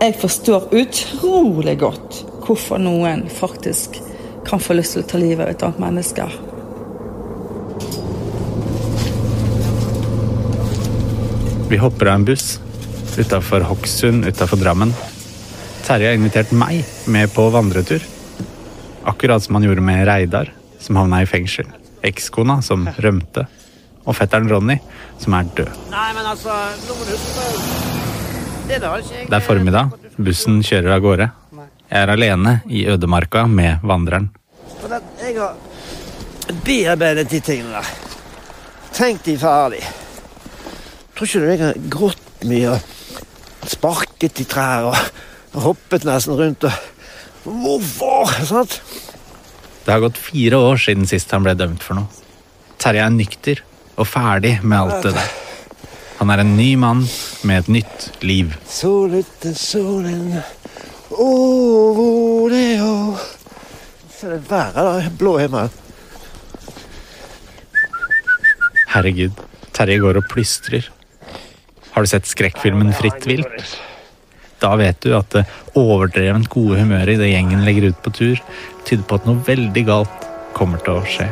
Jeg forstår utrolig godt hvorfor noen faktisk kan få lyst til å ta livet av et annet menneske. Vi hopper av en buss utafor Hokksund utafor Drammen. Terje har invitert meg med på vandretur. Akkurat som han gjorde med Reidar, som havna i fengsel. Ekskona, som rømte. Og fetteren Ronny, som er død. Nei, men altså, nå må du huske på Det er formiddag. Bussen kjører av gårde. Jeg er alene i ødemarka med vandreren. Jeg har bearbeidet de tingene der. Tenkt de ferdig. Tror ikke du jeg har grått mye og sparket i trær og hoppet nesten rundt og Hvorfor? Sant? Det har gått fire år siden sist han ble dømt for noe. Terje er nykter og ferdig med alt det der. Han er en ny mann med et nytt liv. Herregud, Terje går og plystrer. Har du sett skrekkfilmen Fritt vilt? Da vet du at det overdrevent gode humøret i det gjengen legger ut på tur, tyder på at noe veldig galt kommer til å skje.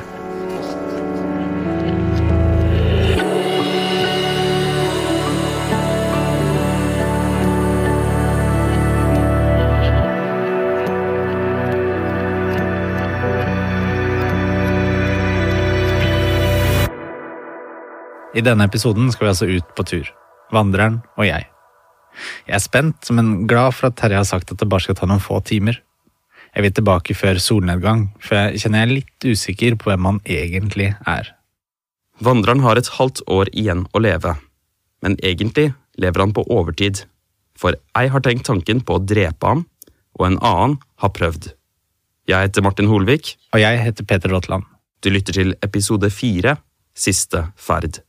I denne episoden skal vi altså ut på tur. Vandreren og jeg. Jeg er spent, men glad for at Terje har sagt at det bare skal ta noen få timer. Jeg vil tilbake før solnedgang, for jeg kjenner jeg er litt usikker på hvem han egentlig er. Vandreren har et halvt år igjen å leve, men egentlig lever han på overtid, for ei har tenkt tanken på å drepe ham, og en annen har prøvd. Jeg heter Martin Holvik. Og jeg heter Peter Rotland. Du lytter til episode fire, Siste ferd.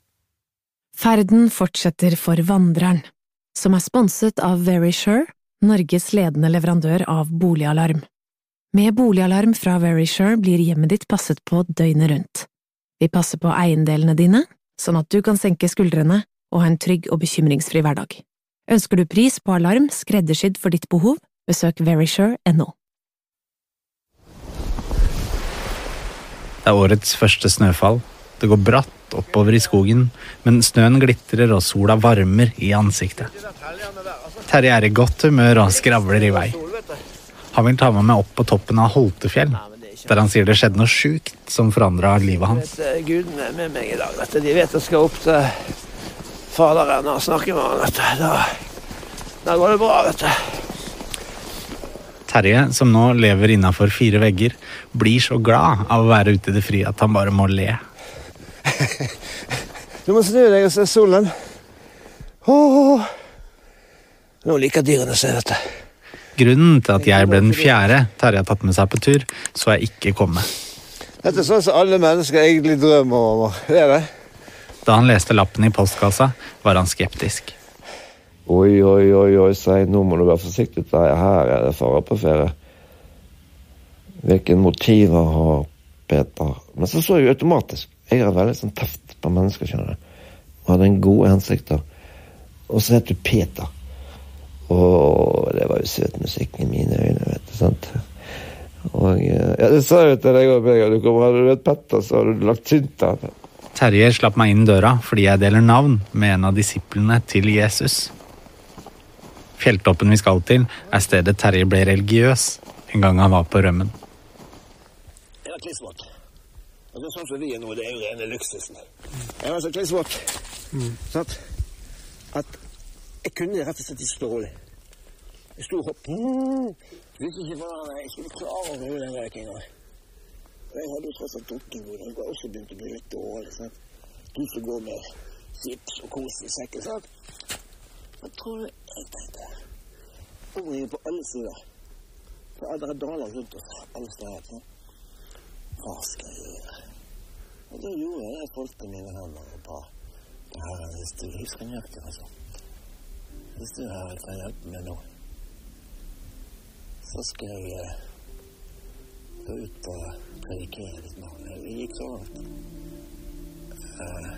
Ferden fortsetter for Vandreren, som er sponset av Verisure, Norges ledende leverandør av boligalarm. Med boligalarm fra Verisure blir hjemmet ditt passet på døgnet rundt. Vi passer på eiendelene dine, sånn at du kan senke skuldrene og ha en trygg og bekymringsfri hverdag. Ønsker du pris på alarm skreddersydd for ditt behov, besøk verisure.no. Det er årets første snøfall. Det går bratt oppover i skogen, men snøen glitrer og sola varmer i ansiktet. Terje er i godt humør og skravler i vei. Han vil ta med meg opp på toppen av Holtefjell, der han sier det skjedde noe sjukt som forandra livet hans. Eh, Gudene er med meg i dag. Vet. De vet jeg skal opp til Faderen og snakke med han. Vet. Da, da går det bra, vet du. Terje, som nå lever innafor fire vegger, blir så glad av å være ute i det frie at han bare må le. Du må snu deg og se solen. Oh. Nå liker dyrene å se dette. Grunnen til at jeg ble den fjerde Terje har tatt med seg på tur, så jeg ikke komme. Dette er sånn som alle mennesker egentlig drømmer om. Det er det. Da han leste lappen i postkassa, var han skeptisk. Oi, oi, oi, oi, Svein. Nå må du være forsiktig. Her er det fare på ferie. Hvilke motiver har Peter? Men så så jeg automatisk. Jeg har veldig sånn teft på mennesker, skjønner du. Og hadde en gode hensikter. Og så heter du Peter. Og det var jo søt musikk i mine øyne, vet du. sant? Og eh, ja, det sa jeg til deg òg, du kommer hadde du vært Petter, så hadde du lagt tynt der. Terje slapp meg inn døra fordi jeg deler navn med en av disiplene til Jesus. Fjelltoppen vi skal til, er stedet Terje ble religiøs en gang han var på rømmen. Det var er sånn som vi er nå, det er jo rene luksusen. Jeg var så klissvåt. Sant? At jeg kunne rett og slett ikke stå rolig. Jeg sto og hoppet. Jeg ikke var jeg skulle klare å holde den røykinga. Og jeg hadde jo tross alt drukket noe. Jeg var også begynt å bli litt dårlig. Sånn. Du som går med chips og kos i sekken. Sant? Jeg tror jeg tenkte er på alle sider. Det er daler rundt oss alle steder. Sant? Hva skal jeg gjøre? Og da gjorde jeg. Jeg foldet mine hender og ba Herre, hvis du husker nøyaktig, altså. Hvis du Herre kan hjelpe meg nå, så skal jeg eh, gå ut og predikere ditt navn. Det gikk så langt. Eh,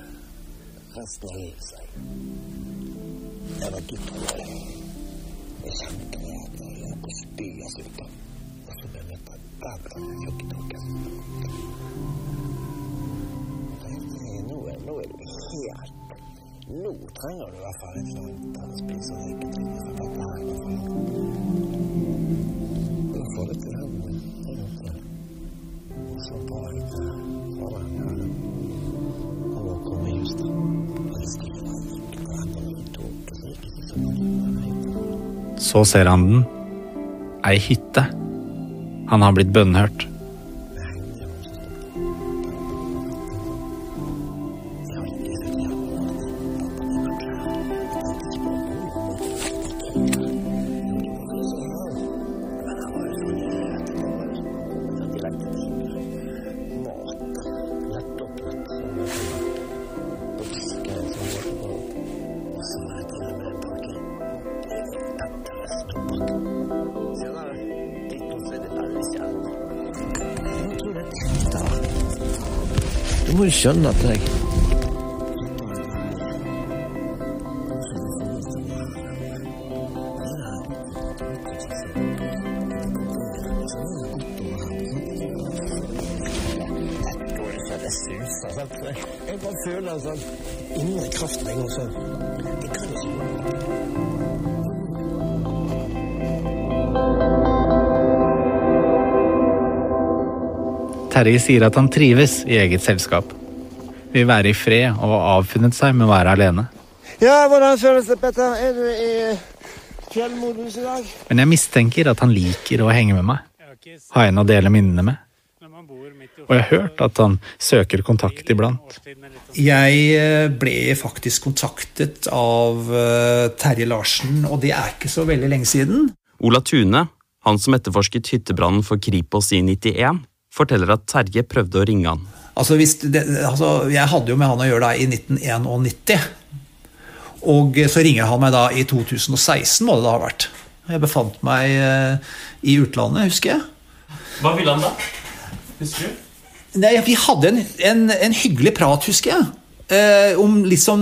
resten av livet, sa jeg. Jeg var dypt rolig. Jeg kjente at jeg holdt på å spy av sulten. Og så ble jeg møtt av. Nå er nå er du helt Nå trenger du i hvert fall et eller å spise og drikke til. For dette her. Du får det til den en gang til. Og så bare litt fra her. Og nå kommer just det. Så ser han den. Ei hytte. Han har blitt bønnhørt. Du må jo skjønne at Terje sier at han trives i eget selskap. Vil være i fred og har avfunnet seg med å være alene. Ja, hvordan føles det, Petter? Er du i fjellmodus i dag? Men jeg mistenker at han liker å henge med meg. Ha en å dele minnene med. Og jeg har hørt at han søker kontakt iblant. Jeg eh, ble faktisk kontaktet av eh, Terje Larsen, og det er ikke så veldig lenge siden. Ola Tune, han som etterforsket hyttebrannen for Kripos i 91, forteller at Terje prøvde å ringe han. Altså, hvis det, altså, jeg hadde jo med han å gjøre da i 1991. Og så ringer han meg da i 2016, må det da ha vært. Jeg befant meg eh, i utlandet, husker jeg. Hva ville han da? Husker du? Nei, Vi hadde en, en, en hyggelig prat, husker jeg. Eh, om liksom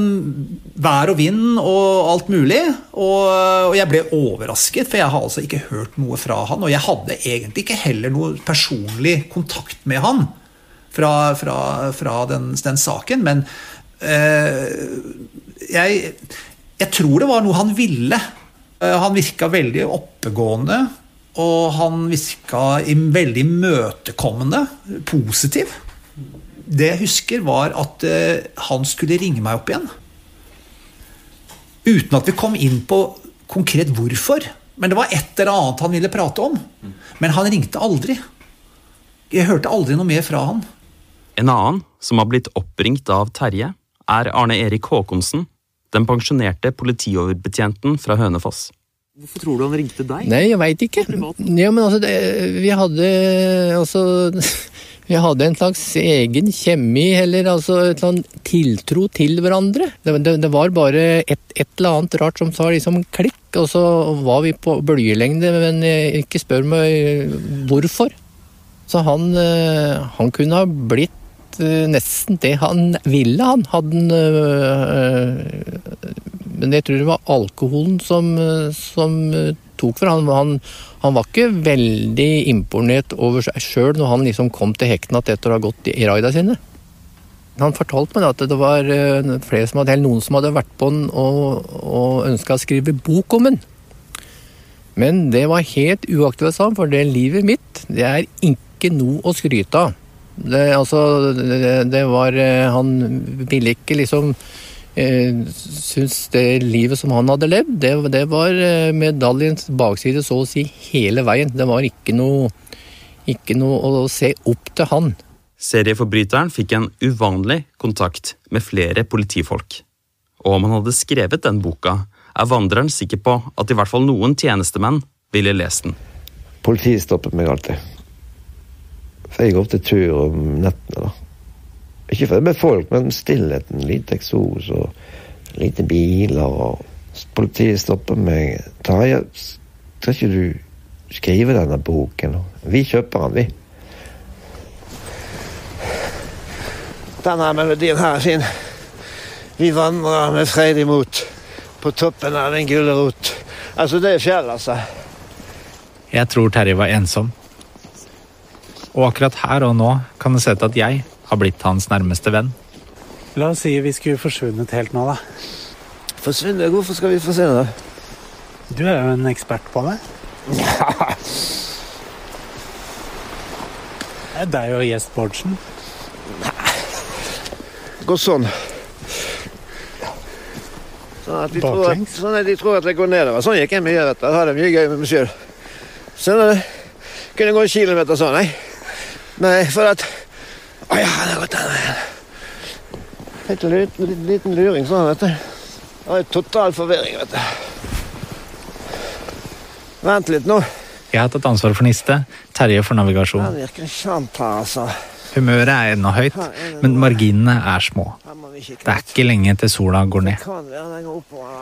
vær og vind og alt mulig. Og, og jeg ble overrasket, for jeg har altså ikke hørt noe fra han. Og jeg hadde egentlig ikke heller noe personlig kontakt med han fra, fra, fra den, den saken. Men eh, jeg, jeg tror det var noe han ville. Eh, Han virka veldig oppegående. Og han virka veldig imøtekommende, positiv. Det jeg husker, var at eh, han skulle ringe meg opp igjen. Uten at vi kom inn på konkret hvorfor. Men det var et eller annet han ville prate om. Men han ringte aldri. Jeg hørte aldri noe mer fra han. En annen som har blitt oppringt av Terje, er Arne Erik Håkonsen, den pensjonerte politioverbetjenten fra Hønefoss. Hvorfor tror du han ringte deg? Nei, jeg veit ikke. Ja, men altså, det, vi hadde altså Vi hadde en slags egen kjemi, eller altså et eller annet tiltro til hverandre. Det, det, det var bare et, et eller annet rart som sa liksom klikk, og så var vi på bølgelengde, men eh, ikke spør meg hvorfor. Så han, eh, han kunne ha blitt eh, nesten det han ville, han. Hadde han øh, Men jeg tror det var alkoholen som, øh, som tok for han. han. Han var ikke veldig imponert over seg sjøl når han liksom kom til hektene etter å ha gått i raida sine. Han fortalte meg at det var flere som hadde, eller noen som hadde vært på den og, og ønska å skrive bok om den. Men det var helt uaktuelt, sa han, for det livet mitt det er ikke noe å skryte av. Det, altså, det, det var eh, Han ville ikke liksom eh, synes det livet som han hadde levd, det, det var eh, medaljens bakside så å si hele veien. Det var ikke noe, ikke noe å se opp til han. Serieforbryteren fikk en uvanlig kontakt med flere politifolk. Og om han hadde skrevet den boka, er vandreren sikker på at i hvert fall noen tjenestemenn ville lest den. Politiet stoppet meg alltid. For jeg går opp til tur om nettene, da. Ikke for det med folk, men stillheten. Lite eksos og lite biler. og Politiet stopper meg. 'Tarjei, skal ikke du skrive denne boken?' Vi kjøper den, vi. Denne melodien her er fin. Vi vandrer med fred imot på toppen av en gulrot. Altså, det er fjell, altså. Jeg tror Terje var ensom. Og akkurat her og nå kan det se ut til at jeg har blitt hans nærmeste venn. La oss si vi skulle forsvunnet helt nå, da. Forsvunnet? Hvorfor skal vi forsvinne? Du er jo en ekspert på det. Det er deg og Gjest Bårdsen. Gå sånn. Sånn at, de tror at, sånn at de tror at jeg går nedover. Sånn gikk jeg mye. vet du. Jeg har det mye gøy med meg sjøl. Skjønner du? Kunne gå en kilometer sånn, nei. Nei, for at Å ja, det har gått den veien. Litt liten, liten, luring sånn, vet du. Det var total forvirring, vet du. Vent litt nå. Jeg har tatt ansvar for niste, Terje for navigasjon. Det virker kjent her, altså. Humøret er ennå høyt, men marginene er små. Det er ikke lenge til sola går ned.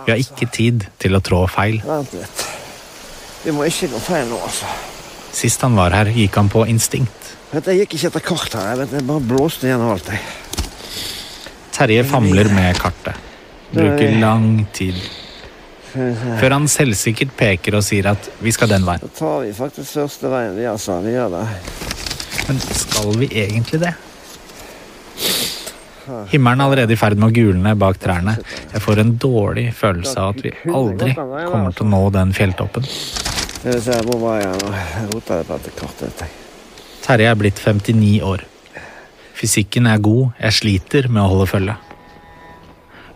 Vi har ikke tid til å trå feil. Vent litt. Vi må ikke gå feil nå, altså. Sist han var her, gikk han på instinkt. Vet, jeg gikk ikke etter kart her. Jeg, jeg bare blåste gjennom alt. Jeg. Terje famler med kartet. Bruker lang tid. Før han selvsikkert peker og sier at vi skal den veien. Da tar vi faktisk første veien. Vi, altså. Vi gjør det. Men skal vi egentlig det? Himmelen er allerede i ferd med å gulne bak trærne. Jeg får en dårlig følelse av at vi aldri kommer til å nå den fjelltoppen. Skal vi se, hvor var jeg nå? Jeg rota det på dette kartet. Terje er blitt 59 år. Fysikken er god, jeg sliter med å holde følge.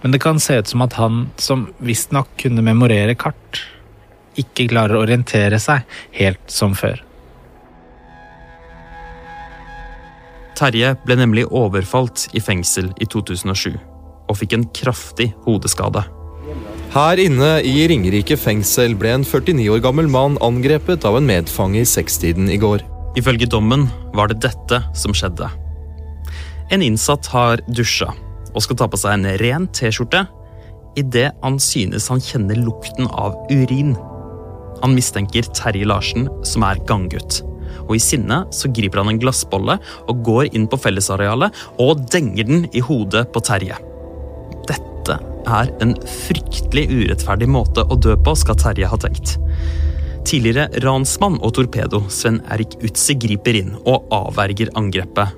Men det kan se ut som at han, som visstnok kunne memorere kart, ikke klarer å orientere seg helt som før. Terje ble nemlig overfalt i fengsel i 2007 og fikk en kraftig hodeskade. Her inne i Ringerike fengsel ble en 49 år gammel mann angrepet av en medfange i sekstiden i går. Ifølge dommen var det dette som skjedde. En innsatt har dusja og skal ta på seg en ren T-skjorte idet han synes han kjenner lukten av urin. Han mistenker Terje Larsen, som er ganggutt. Og i sinne så griper han en glassbolle og går inn på fellesarealet og denger den i hodet på Terje. Dette er en fryktelig urettferdig måte å dø på, skal Terje ha tenkt. Tidligere ransmann og torpedo Sven Erik Utsi griper inn og avverger angrepet.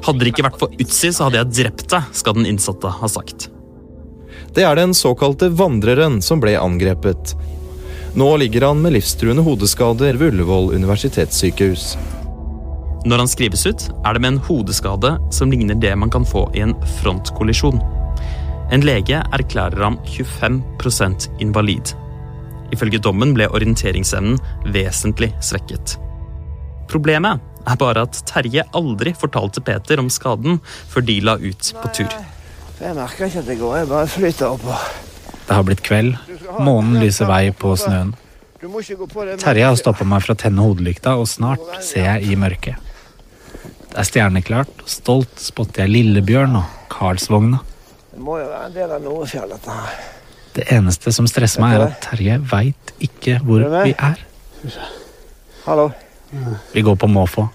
Hadde det ikke vært for Utsi, så hadde jeg drept deg, skal den innsatte ha sagt. Det er den såkalte vandreren som ble angrepet. Nå ligger han med livstruende hodeskader ved Ullevål universitetssykehus. Når han skrives ut, er det med en hodeskade som ligner det man kan få i en frontkollisjon. En lege erklærer ham 25% invalid. Ifølge dommen ble orienteringsevnen vesentlig svekket. Problemet er bare at Terje aldri fortalte Peter om skaden før de la ut på tur. Jeg merker ikke at det går. Jeg bare flyter oppå. Det har blitt kveld. Månen lyser vei på snøen. Terje har stoppa meg fra å tenne hodelykta, og snart ser jeg i mørket. Det er stjerneklart, og stolt spotter jeg Lillebjørn og Karlsvogna. Det må jo være en del av Nordfjell, dette her. Det eneste som stresser meg, er at Terje veit ikke hvor vi er. Hallo. Vi går på måfå.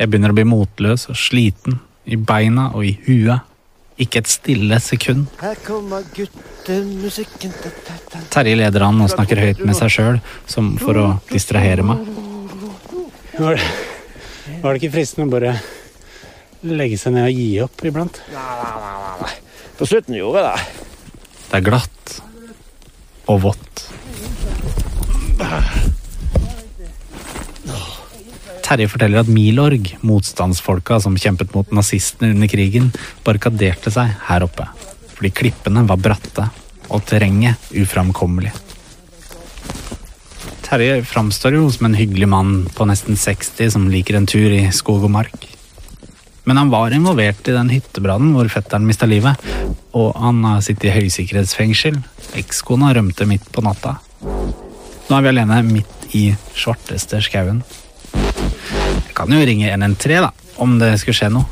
Jeg begynner å bli motløs og sliten. I beina og i huet. Ikke et stille sekund. Her kommer guttemusikken. Terje leder an og snakker høyt med seg sjøl, som for å distrahere meg. Var det, var det ikke fristende å bare legge seg ned og gi opp iblant? Nei, nei, nei. På slutten gjorde jeg det. Det er glatt og vått. Terje forteller at Milorg, motstandsfolka som kjempet mot nazistene under krigen, barrikaderte seg her oppe. Fordi klippene var bratte og terrenget uframkommelig. Terje framstår jo som en hyggelig mann på nesten 60 som liker en tur i skog og mark. Men han var involvert i den hyttebrannen hvor fetteren mista livet, og han har sittet i høysikkerhetsfengsel. Ekskona rømte midt på natta. Nå er vi alene midt i svarteste skauen. Jeg kan jo ringe 113, da, om det skulle skje noe.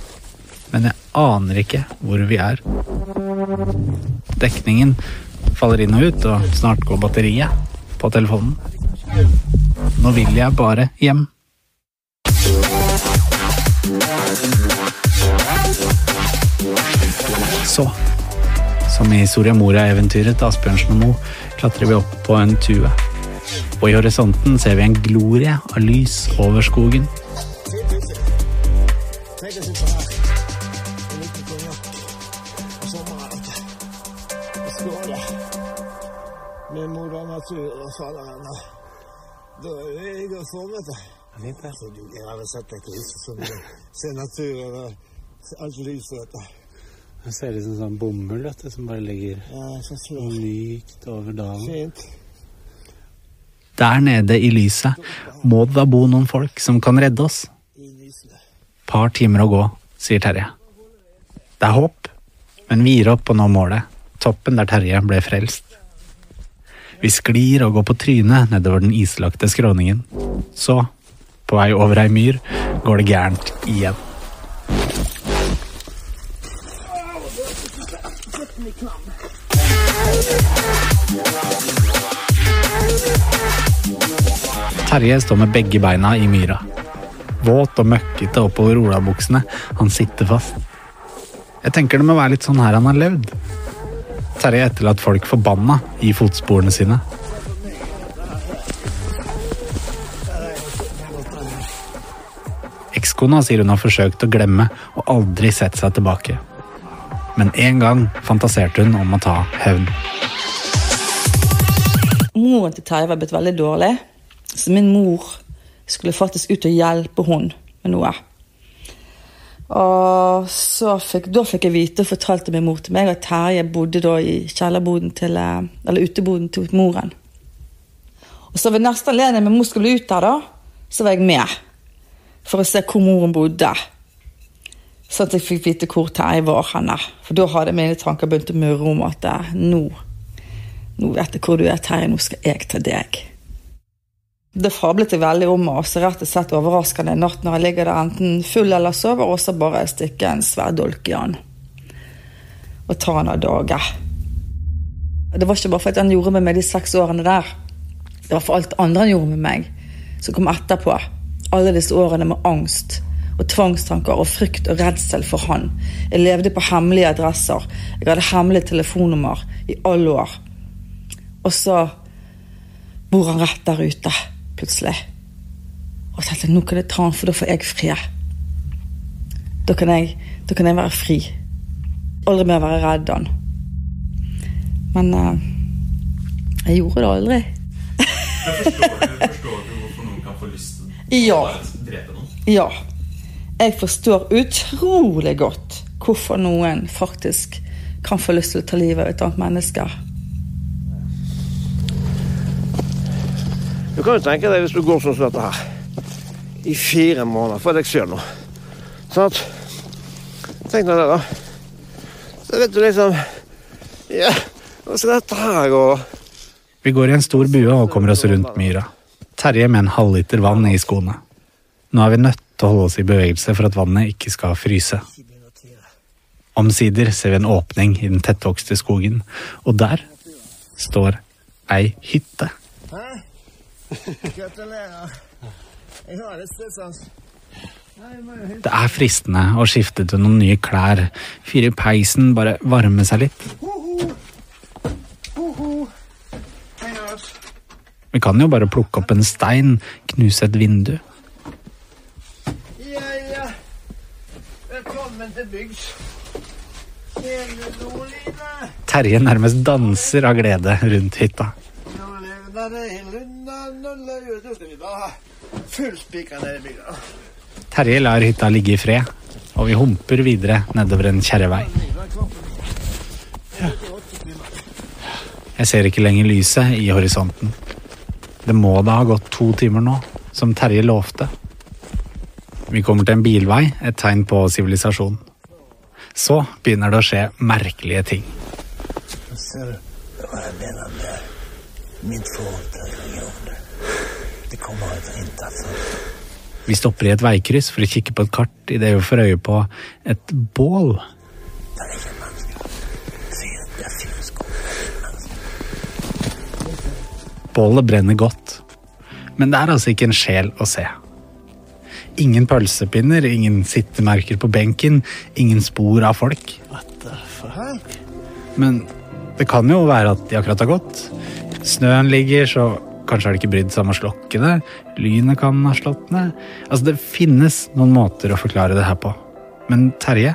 Men jeg aner ikke hvor vi er. Dekningen faller inn og ut, og snart går batteriet på telefonen. Nå vil jeg bare hjem. Så Som i Soria Moria-eventyret til Asbjørnsen og Moe klatrer vi opp på en tue. Og i horisonten ser vi en glorie av lys over skogen. Vet. Med moder natur og faderen. Da er vi i god form, vet du. Så du, Jeg har sett deg mye. Se naturen og alt lyset, vet. Det ser ut som sånn bomull vet du, som bare ligger Ja, mykt over dalen. Fint. Der nede i lyset må det da bo noen folk som kan redde oss. Par timer å gå, sier Terje. Det er håp, men vi gir opp å nå målet. Toppen der Terje ble frelst. Vi sklir og går på trynet nedover den islagte skråningen. Så, på vei over ei myr, går det gærent igjen. Terje står med begge beina i myra. Våt og møkkete oppover olabuksene. Han sitter fast. Jeg tenker det må være litt sånn her han har levd. Terje etterlatt folk forbanna i fotsporene sine. Ekskona sier hun har forsøkt å glemme og aldri sett seg tilbake. Men en gang fantaserte hun om å ta hevn. Moren til Terje var blitt veldig dårlig, så min mor skulle faktisk ut og hjelpe hun med noe. Og fikk, Da fikk jeg vite og fortalte min mor til meg at Terje bodde da i kjellerboden til, eh, eller uteboden til moren. Og så Ved neste anledning min mor skulle ut der, da, så var jeg med for å se hvor moren bodde. Sånn at jeg fikk vite hvor Terje var henne. For da hadde mine tanker begynt å murre om at eh, nå, nå vet jeg hvor du er, Terje, nå skal jeg til deg. Det fablet jeg veldig om, og så rett og slett overraskende en natt når jeg ligger der enten full eller sover, og så bare stikker en svær dolk i han. Og tar han av dage. Det var ikke bare for at han gjorde med meg de seks årene der. Det var for alt andre han gjorde med meg, som kom etterpå. Alle disse årene med angst og tvangstanker og frykt og redsel for han. Jeg levde på hemmelige adresser. Jeg hadde hemmelig telefonnummer i alle år. Og så bor han rett der ute, plutselig. Og jeg tenkte nå kan jeg ta han, for da får jeg fred. Da kan jeg, da kan jeg være fri. Aldri mer være redd han. Men uh, jeg gjorde det aldri. Forstår du hvorfor noen kan få lyst til Ja. å drepe noen? Ja. Jeg forstår utrolig godt hvorfor noen faktisk kan få lyst til å ta livet av et annet menneske. Du kan jo tenke deg hvis du går sånn som dette her i fire måneder for deg sjøl nå. Sånn at Tenk deg det, da. Så vet du liksom Ja, hva skal dette her gå? Vi går i en stor bue og kommer oss rundt myra. Terje med en halvliter vann i skoene. Nå er vi nødt til å holde oss i bevegelse for at vannet ikke skal fryse. Omsider ser vi en åpning i den tettvokste skogen, og der står ei hytte. Gratulerer. Jeg har litt stresssans. Det er fristende å skifte til noen nye klær, fyre i peisen, bare varme seg litt. Vi kan jo bare plukke opp en stein, knuse et vindu. Ja, ja. Velkommen til. Terje nærmest danser av glede rundt hytta. Terje lar hytta ligge i fred, og vi humper videre nedover en kjerrevei. Jeg ser ikke lenger lyset i horisonten. Det må da ha gått to timer nå, som Terje lovte. Vi kommer til en bilvei, et tegn på sivilisasjon. Så begynner det å skje merkelige ting. Ser du hva jeg mener med mitt forhold til religion? Det kommer etter intet. Vi stopper i et veikryss for å kikke på et kart idet vi får øye på et bål. Bålet brenner godt, men det er altså ikke en sjel å se. Ingen pølsepinner, ingen sittemerker på benken, ingen spor av folk. Hæ? Men det kan jo være at de akkurat har gått. Snøen ligger, så kanskje har de ikke brydd seg om å slokke det. Lynet kan ha slått ned. Altså, det finnes noen måter å forklare det her på. Men Terje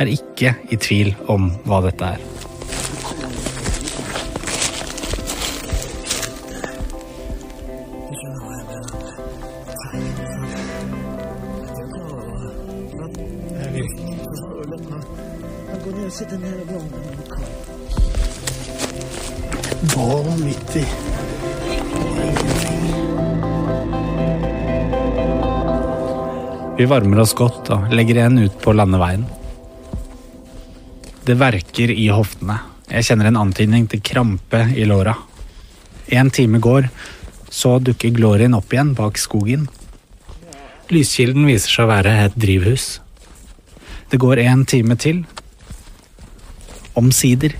er ikke i tvil om hva dette er. Vi varmer oss godt og legger igjen ut på landeveien. Det verker i hoftene. Jeg kjenner en antydning til krampe i låra. En time går, så dukker Glorien opp igjen bak skogen. Lyskilden viser seg å være et drivhus. Det går en time til. Omsider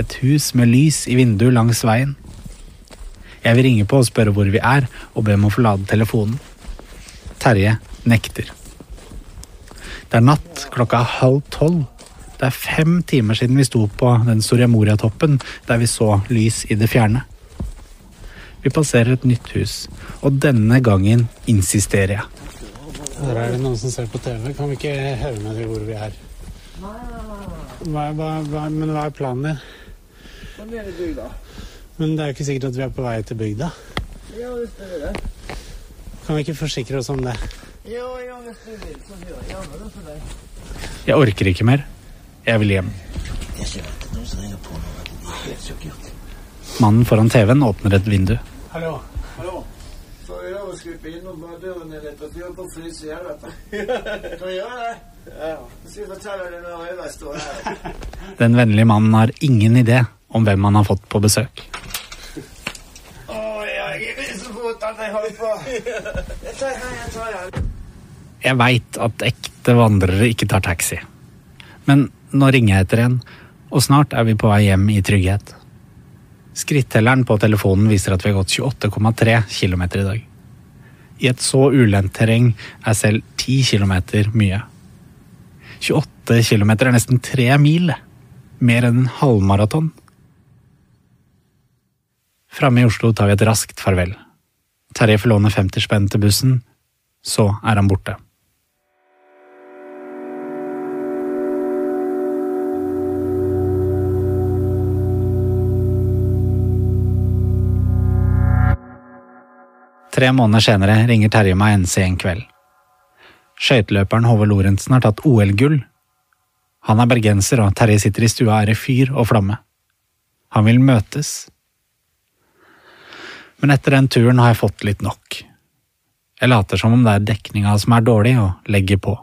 et hus med lys i vinduet langs veien. Jeg vil ringe på og spørre hvor vi er, og be om å få lade telefonen. Terje nekter. Det er natt, klokka er halv tolv. Det er fem timer siden vi sto på den Soria Moria-toppen der vi så lys i det fjerne. Vi passerer et nytt hus, og denne gangen insisterer jeg. Her er det noen som ser på TV. Kan vi ikke høre med dem hvor vi er? Hva, hva, hva, men hva er planen din? Ned i bygda. Men det er jo ikke sikkert at vi er på vei til bygda. Ja, det er det. Kan vi ikke forsikre oss om det? Ja, ja, hvis du vil, så gjør jeg gjerne det for deg. Jeg orker ikke mer. Jeg vil hjem. Jeg ser at noen som ringer på nå. Det er helt sjokkert. Mannen foran TV-en åpner et vindu. Hallo. Hallo. Får vi lov å skrupe innom bare døren er litt, og holder på å fryse i helvete? Kan vi gjøre det? Ja. Så skal jeg fortelle deg når jeg står her. Den vennlige mannen har ingen idé om hvem han har fått på besøk. Å, jeg er så fort at jeg holder på. Jeg tar den, jeg tar den. Jeg veit at ekte vandrere ikke tar taxi. Men nå ringer jeg etter en, og snart er vi på vei hjem i trygghet. Skrittelleren på telefonen viser at vi har gått 28,3 km i dag. I et så ulendt terreng er selv 10 km mye. 28 km er nesten tre mil. Mer enn en halvmaraton. Framme i Oslo tar vi et raskt farvel. Terje får låne 50 spenn til bussen, så er han borte. Tre måneder senere ringer Terje meg en sen kveld. Skøyteløperen Hove Lorentzen har tatt OL-gull. Han er bergenser, og Terje sitter i stua og er i fyr og flamme. Han vil møtes. Men etter den turen har jeg fått litt nok. Jeg later som om det er dekninga som er dårlig, og legger på.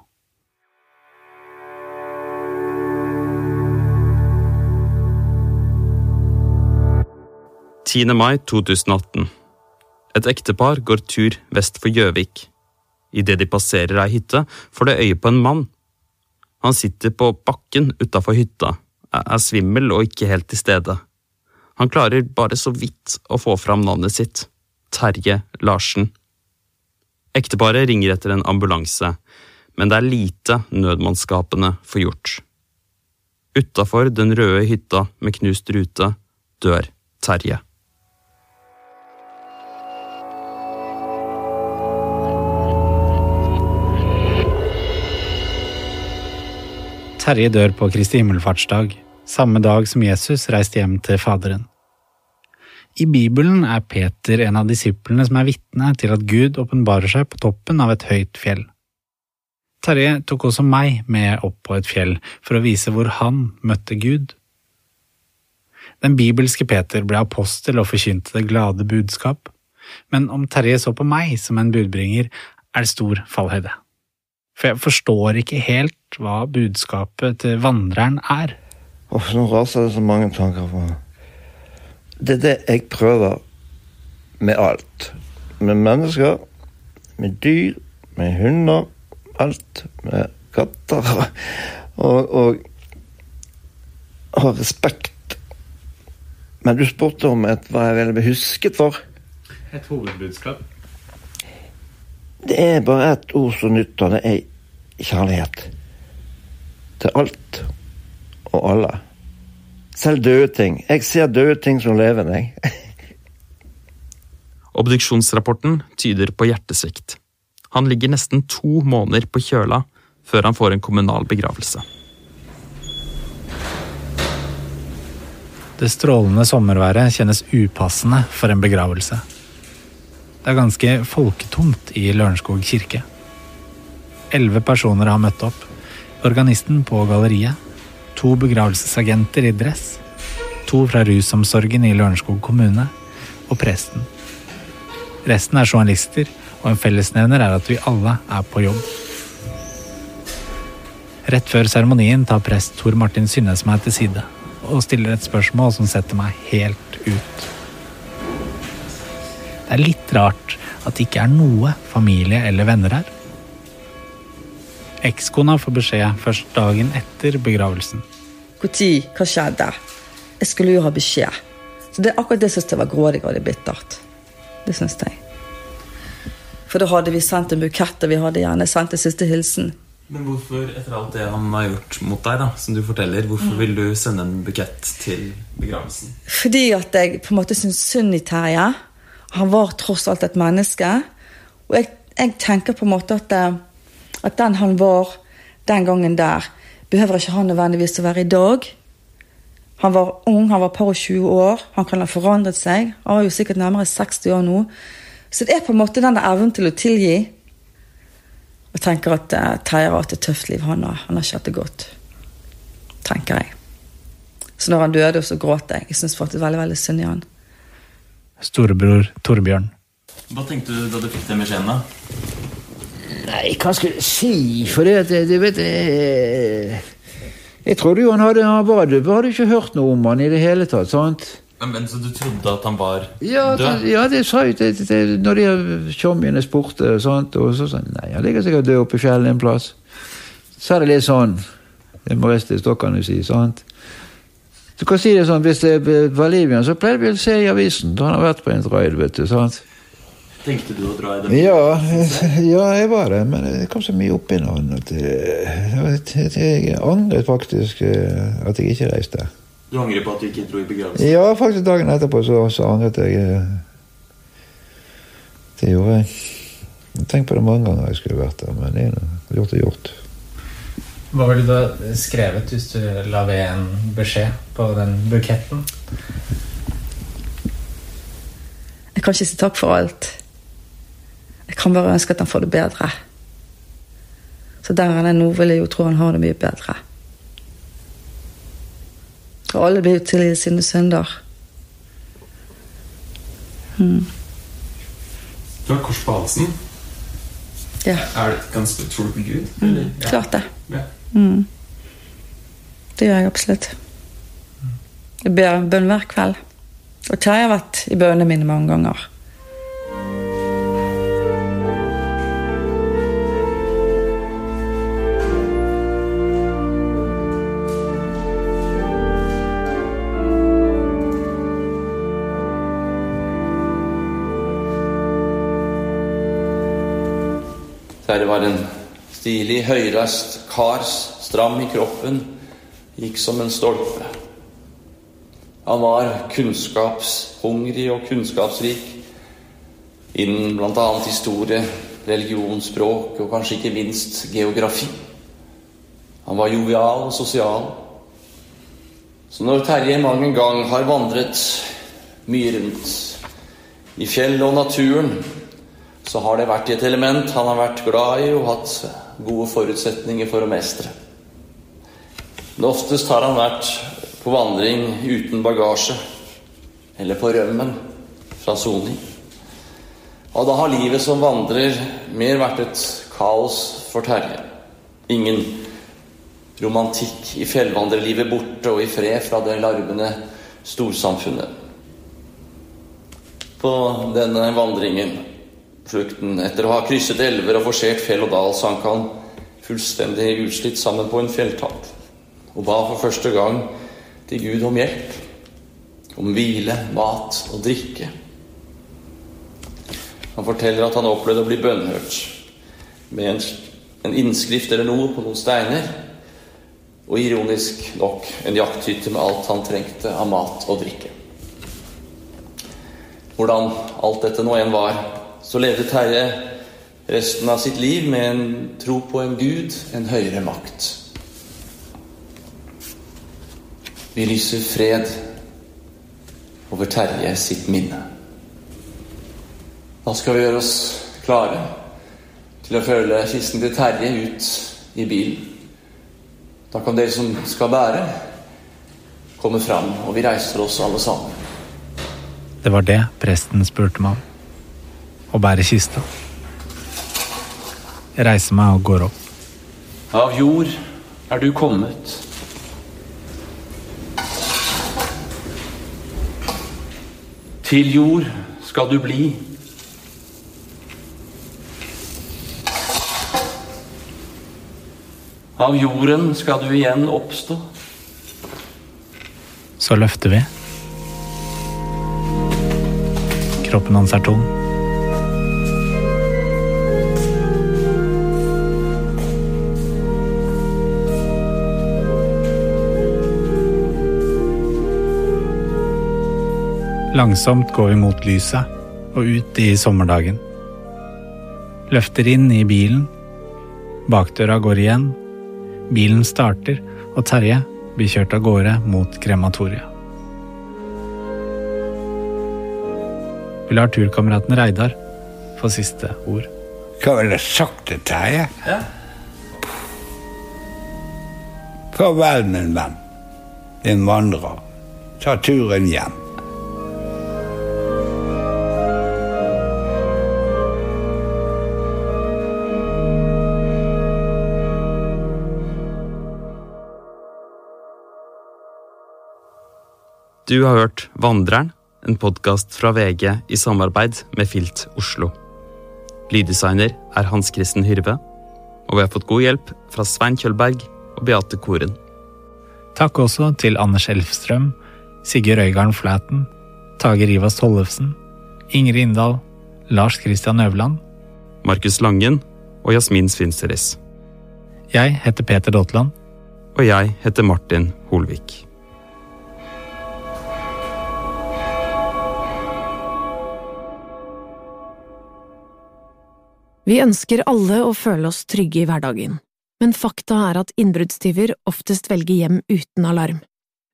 «10. mai 2018. Et ektepar går tur vest for Gjøvik. Idet de passerer ei hytte, får de øye på en mann. Han sitter på bakken utafor hytta, er svimmel og ikke helt til stede. Han klarer bare så vidt å få fram navnet sitt. Terje Larsen. Ekteparet ringer etter en ambulanse, men det er lite nødmannskapene får gjort. Utafor den røde hytta med knust rute dør Terje. Terje dør på Kristi himmelfartsdag, samme dag som Jesus reiste hjem til Faderen. I Bibelen er Peter en av disiplene som er vitne til at Gud åpenbarer seg på toppen av et høyt fjell. Terje tok også meg med opp på et fjell for å vise hvor han møtte Gud. Den bibelske Peter ble apostel og forkynte det glade budskap, men om Terje så på meg som en budbringer, er det stor fallhøyde. For jeg forstår ikke helt hva budskapet til vandreren er. Åh, nå raser det så mange tanker på meg. Det er det jeg prøver med alt. Med mennesker, med dyr, med hunder, alt. Med katter. Og, og ha respekt. Men du spurte om et, hva jeg ville bli husket for. Et hovedbudskap. Det er bare ett ord som nytter. Det er kjærlighet. Til alt og alle. Selv døde ting. Jeg ser døde ting som levende, jeg. Obduksjonsrapporten tyder på hjertesvikt. Han ligger nesten to måneder på kjøla før han får en kommunal begravelse. Det strålende sommerværet kjennes upassende for en begravelse. Det er ganske folketomt i Lørenskog kirke. Elleve personer har møtt opp. Organisten på galleriet. To begravelsesagenter i dress. To fra rusomsorgen i Lørenskog kommune. Og presten. Resten er journalister, og en fellesnevner er at vi alle er på jobb. Rett før seremonien tar prest Tor Martin Synnes meg til side og stiller et spørsmål som setter meg helt ut. Det er litt rart at det ikke er noe familie eller venner her. Ekskona får beskjed først dagen etter begravelsen. Når? Hva skjedde? Jeg skulle jo ha beskjed. Så det er akkurat det syns jeg var grådig og det bittert. Det syns jeg. For da hadde vi sendt en bukett, og vi hadde gjerne sendt en siste hilsen. Men hvorfor, etter alt det han har gjort mot deg, da, som du forteller, hvorfor vil du sende en bukett til begravelsen? Fordi at jeg på en måte syns synd i Terje. Han var tross alt et menneske. Og jeg, jeg tenker på en måte at, eh, at den han var den gangen der, behøver ikke han nødvendigvis å være i dag. Han var ung, han var par og 20 år. Han kan ha forandret seg. Han var jo sikkert nærmere 60 år nå. Så det er på en måte denne evnen til å tilgi. Og tenker at uh, Terje har hatt et tøft liv. Han har, han har ikke hatt det godt. Tenker jeg. Så når han døde, så gråt jeg. Jeg syns faktisk veldig veldig synd i han. Storebror Torbjørn. Hva tenkte du da du fikk den beskjeden, da? Nei, hva skal jeg si? For det at du vet jeg, jeg trodde jo han hadde Han var, hadde ikke hørt noe om han i det hele tatt. sant? Men Så du trodde at han var ja, død? Ja, det sa jeg det, det, når de tjommiene spurte. Sant? Og så sa han nei, han ligger sikkert død oppe i fjellet en plass. Så er det litt sånn Det må da kan du si. sant? Du kan si det sånn, Hvis det var Livian, så pleide vi å se i avisen. Da han har vært på en raid. vet du, sant? Tenkte du å dra i den? Ja, ja, jeg var det. Men det kom så mye opp i noen at jeg, jeg angret faktisk eh, at jeg ikke reiste. Du angrer på at du ikke dro i begravelsen? Ja, faktisk dagen etterpå så, så angret jeg. eh, Det gjorde jeg. Jeg har på det mange ganger jeg skulle vært der, men det er gjort er gjort. Hva ville du ha skrevet hvis du la ved en beskjed på den buketten? Jeg kan ikke si takk for alt. Jeg kan bare ønske at han får det bedre. Så der han er nå, vil jeg jo tro han har det mye bedre. Og alle blir jo tilgitt sine synder. Mm. Du har kors på halsen. Ja. Er det ganske Tror på Gud? Mm. Ja. klart det. Ja. Mm. Det gjør jeg absolutt. Jeg ber bønn hver kveld. Og Terje har vært i bønnene mine mange ganger. Stilig, høyreist kars, stram i kroppen, gikk som en stolpe. Han var kunnskapshungrig og kunnskapsrik innen bl.a. historie, religion, språk og kanskje ikke minst geografi. Han var jovial og sosial. Så når Terje mang en gang har vandret mye rundt i fjellet og naturen, så har det vært i et element han har vært glad i og hatt gode forutsetninger for å mestre. Men oftest har han vært på vandring uten bagasje, eller på rømmen fra soning. Og da har livet som vandrer mer vært et kaos for Terje. Ingen romantikk i fjellvandrerlivet borte og i fred fra det larmende storsamfunnet. På denne vandringen flukten. Etter å ha krysset elver og forsert fjell og dal sank han fullstendig utslitt sammen på en fjelltapp og ba for første gang til Gud om hjelp, om hvile, mat og drikke. Han forteller at han opplevde å bli bønnhørt med en, en innskrift eller noe på noen steiner. og ironisk nok en jakthytte med alt han trengte av mat og drikke. Hvordan alt dette nå enn var, så levde Terje resten av sitt liv med en tro på en gud, en høyere makt. Vi lyser fred over Terje sitt minne. Da skal vi gjøre oss klare til å følge kisten til Terje ut i bilen. Da kan dere som skal bære, komme fram, og vi reiser oss alle sammen. Det var det presten spurte meg om. Å bærer kista. Jeg reiser meg og går opp. Av jord er du kommet. Til jord skal du bli. Av jorden skal du igjen oppstå. Så løfter vi. Kroppen hans er tom. Langsomt går vi mot lyset og ut i sommerdagen. Løfter inn i bilen. Bakdøra går igjen. Bilen starter, og Terje blir kjørt av gårde mot krematoriet. Vi lar turkameraten Reidar få siste ord. Hva ville jeg sagt til Terje? Ja. Farvel, min venn. Din vandrer. Ta turen hjem. Du har hørt Vandreren, en podkast fra VG i samarbeid med Filt Oslo. Lyddesigner er Hans Kristen Hyrve, og vi har fått god hjelp fra Svein Kjølberg og Beate Koren. Takk også til Anders Elfstrøm, Sigurd Øygarden Flaten, Tage Rivas Tollefsen, Ingrid Inndal, Lars Christian Øverland. Markus Langen og Jasmin Sfinsteris. Jeg heter Peter Daatland. Og jeg heter Martin Holvik. Vi ønsker alle å føle oss trygge i hverdagen, men fakta er at innbruddstyver oftest velger hjem uten alarm.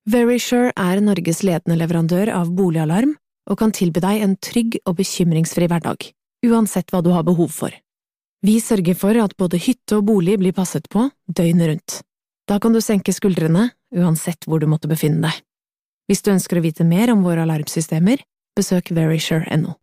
Verisure er Norges ledende leverandør av boligalarm og kan tilby deg en trygg og bekymringsfri hverdag, uansett hva du har behov for. Vi sørger for at både hytte og bolig blir passet på døgnet rundt. Da kan du senke skuldrene, uansett hvor du måtte befinne deg. Hvis du ønsker å vite mer om våre alarmsystemer, besøk verisure.no.